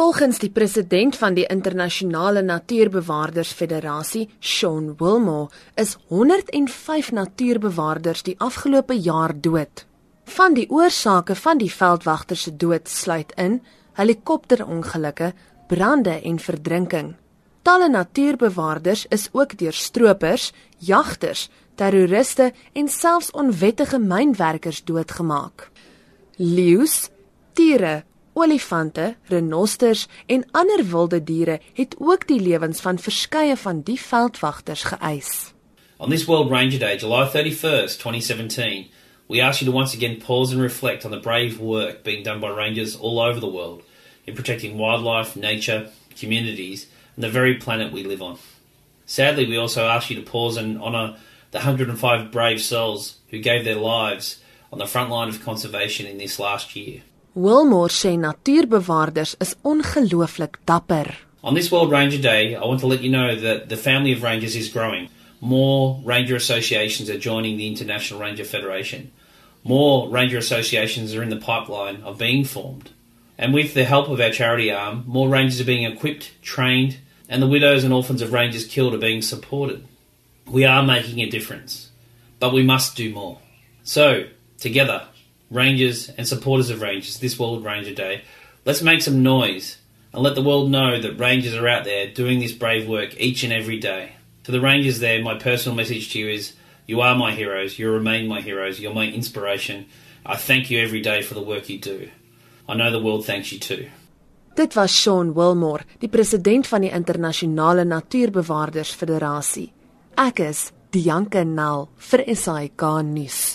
Volgens die president van die Internasionale Natuurbewaarders Federasie, Sean Wilmore, is 105 natuurbewaarders die afgelope jaar dood. Van die oorsake van die veldwagters se dood sluit in helikopterongelukke, brande en verdrinking. Talle natuurbewaarders is ook deur stroopers, jagters, terroriste en selfs onwettige mynwerkers doodgemaak. Leeu's, tiere, olifante, renosters en ander wilde diere het ook die lewens van verskeie van die veldwagters geëis. On this World Ranger Day, July 31st, 2017, we ask you to once again pause and reflect on the brave work being done by rangers all over the world in protecting wildlife, nature, communities, and the very planet we live on. Sadly, we also ask you to pause and honour the 105 brave souls who gave their lives on the front line of conservation in this last year. Willmore sê natuurbewaarders is ongelooflik dapper. On this World Ranger Day, I want to let you know that the family of rangers is growing. More ranger associations are joining the International Ranger Federation. More ranger associations are in the pipeline of being formed. And with the help of our charity arm, more rangers are being equipped, trained, and the widows and orphans of rangers killed are being supported. We are making a difference, but we must do more. So, together, rangers and supporters of rangers this World Ranger Day, let's make some noise and let the world know that rangers are out there doing this brave work each and every day. To the rangers there, my personal message to you is you are my heroes, you remain my heroes, you're my inspiration. I thank you every day for the work you do. I know the world thanks you too. Dit was Sean Willmore, die president van die Internasionale Natuurbewaarders Federasie. Ek is Dianke Nel vir SAK nuus.